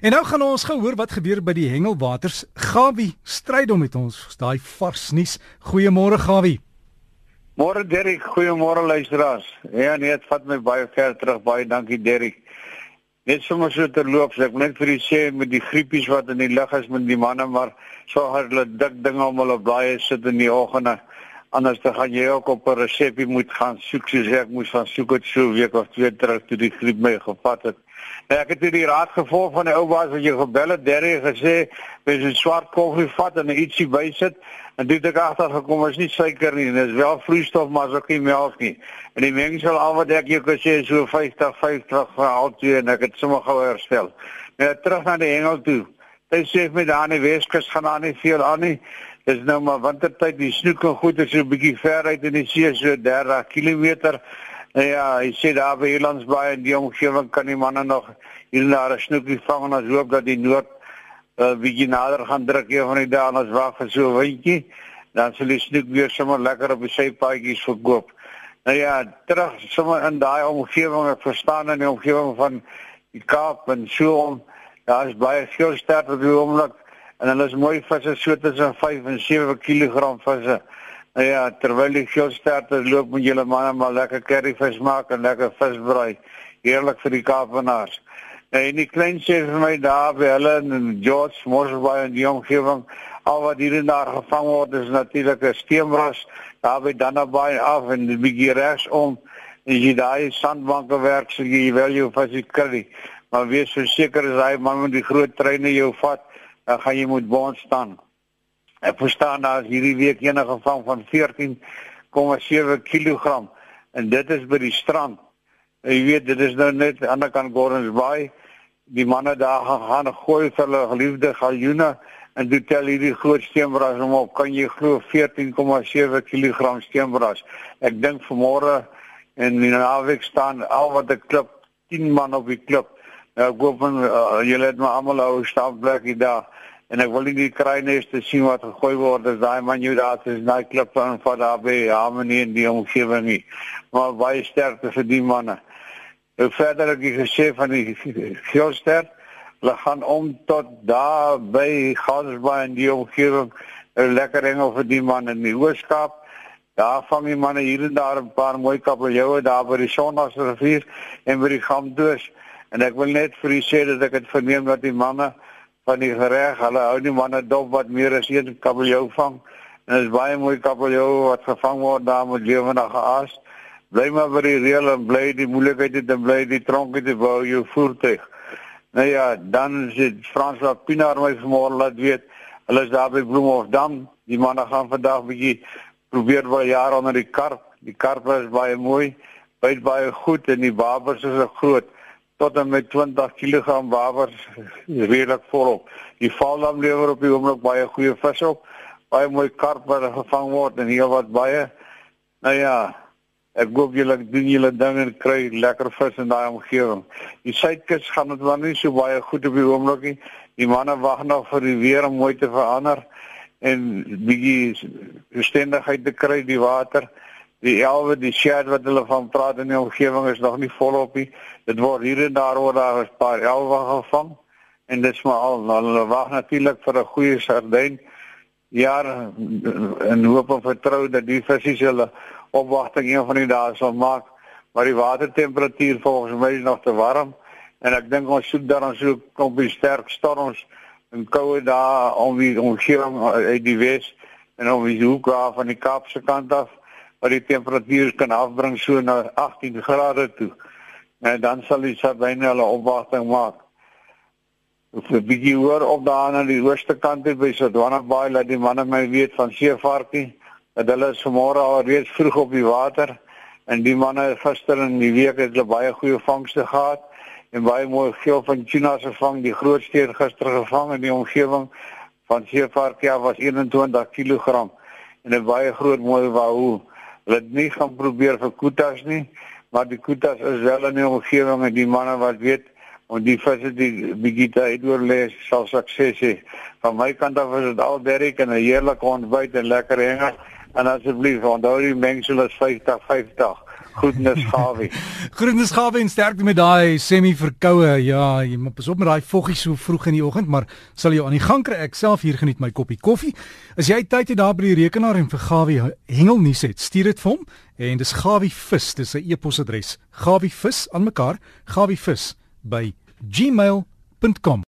En nou gaan ons gehoor wat gebeur by die Hengelwaters. Gawie stryd om met ons. Daai vars nuus. Goeiemôre Gawie. Môre Derrick, goeiemôre luisteraars. Ja nee, dit vat my baie ver terug. Baie dankie Derrick. Net sommer so terloops, ek net vir u sê met die griepies wat in die lug is met die manne, maar so hulle dik dinge om hulle baie sit in die oggende. Anders dan gaan jy ook op 'n resepie moet gaan soek soos ek moes van soek het so week of twee terug toe die griep my gevat het. Nou ek het hierdie raad gevolg van die ou baas wat jy gebel het, Derry gesê, "Mens moet swart koffie vat en ietsie bysit." En dit het agter gekom is nie suiker nie, dit is wel vloeistof maar is ook nie melk nie. En die mengsel al wat ek jou gesê so 50 50 vir al twee en ek het sommer gou herstel. Nou terug na die hengel toe. Hy sê met daar in die Weskus gaan daar nie veel aan nie. Dis nou maar wintertyd, die snoek en goed is so 'n bietjie ver uit in die see so 30 km. Nou ja, hy sê daar by Hielandsbaai en die omgewing kan die manne nog hier na 'n snoekie vang en ons hoop dat die noord uh, bietjie nader gaan druk een van die dae en ons wag vir so 'n windjie. Dan sal die snoek weer sommer lekker op die sypaadjies verkoop. Nou ja, terug sommer in daai omgewing, ek verstaan in die omgewing van die Kaap en so om daar is baie veel sterk op die oomblik en hulle is mooi visse so tussen 5 en 7 kg visse. Nou ja, terwyl die veelsterte loop met julle manne maar lekker curryvis maak en lekker visbraai. Heerlik vir die Kaapenaars. Nou en die klein sê vir my daar by hulle in George Morsbaai en die omgewing, al wat hier en daar gevang word is natuurlik 'n steenras daar by Dannabaai af en die bietjie regs om en jy daai sandbanke werk so jy wel jou visie kry. Maar wees verseker as hy man met die groot treine jou vat, dan gaan jy moet bond staan. Ek verstaan daar hierdie week enige vang van 14,7 kg en dit is by die strand. Jy weet dit is nou net aan die ander kant Gordons Bay. Die manne daar gaan gooi vir hulle geliefde galjoene en dit tel hierdie groot steenbras om op kan jy glo 14,7 kg steenbras. Ek dink vanmôre en in 'n naweek staan al wat ek klip 10 man op die klip. Nou ek hoop uh, julle het maar almal ou stapblikkie daar en ek wil nie die kruines te sien wat gegooi word as daai man jou daar is daai klip van van daar by Harmony in die omgewing nie. Maar baie sterkte vir die manne. Ek verder ek gesê van die Geelster hulle gaan om tot daar by Gansbaai in die omgewing 'n lekker engel vir die manne in die Hoërskap daar vang die manne hier en daar 'n paar mooi kabeljoue daar by die Sondagsrivier en by die Gamdoos. En ek wil net vir u sê dat ek het verneem dat die manne van die gereg. Hulle hou nie manne dop wat meer as een kabeljou vang. En dit is baie mooi kabeljou wat gevang word daar met lewendige aas. Bly maar by die reël en bly die moeilikheid te bly die tronke te bou jou voertuig. Nou ja, dan is dit Frans wat Pinaar my vanmôre laat weet. Hulle is daar by Bloemhofdam. Die manne gaan vandag bietjie probeer wel jaar onder die karp. Die karp is baie mooi. Byt baie goed en die babers is groot tot en met 20 kg wabers redelik volop. Die vallam lewer op die oomblik baie goeie vis op. Baie mooi karp wat gevang word en heel wat baie. Nou ja, ek hoop julle doen julle ding en kry lekker vis in daai omgewing. Die suidkus gaan dit maar nie so baie goed op die oomblik nie. Die manne wag nog vir die weer om mooi te verander en bietjie bestendigheid te kry die water die elwe die shed wat hulle van praat in die omgewing is nog nie volop nie. Dit word hier en daar word daar 'n paar elwe gevang. En dit is maar al hulle wag natuurlik vir 'n goeie sardyn jaar en hoop en vertrou dat die visse hulle opwagting een van die dae sal maak. Maar die watertemperatuur volgens my is nog te warm. En ek dink ons soek dan so kom by sterk storms en koue dae om die omgewing uit die wes en om die hoek af van die Kaapse kant af wat die temperatuur kan afbring so na 18 grade toe. En dan sal die sardine hulle opwagting maak. Of 'n bietjie hoor op daar aan die ooste kant by Sodwana Bay laat die manne my weet van seevarkie dat hulle vanmôre al reeds vroeg op die water en die manne gister in die week het hulle baie goeie vangste gehad en baie mooi geel van tuna se vang die grootste gister gevang in die omgewing van seevarkie was 21 kg en 'n baie groot mooi wahoo wat nie gaan probeer vir kutas nie, maar die kutas is wel in die omgewing en die manne wat weet om die visse die bigita uitdoor lê sal sukses hê. Van my kant af is dit al Derek en 'n heerlike ontbyt en lekker hengel en asseblief onthou die mengsel is 50 50. Groetnis Gawie. Groetnis Gawie en sterkte met daai semi verkoue. Ja, jy moet pas op met daai voggie so vroeg in die oggend, maar sal jy aan die gang kry. Ek self hier geniet my koppie koffie. As jy tyd het daar by die rekenaar en vir Gawie hengelnuus het, stuur dit vir hom en dis Gawie vis, dis sy e-posadres. Gawie vis aan mekaar, Gawie vis by gmail.com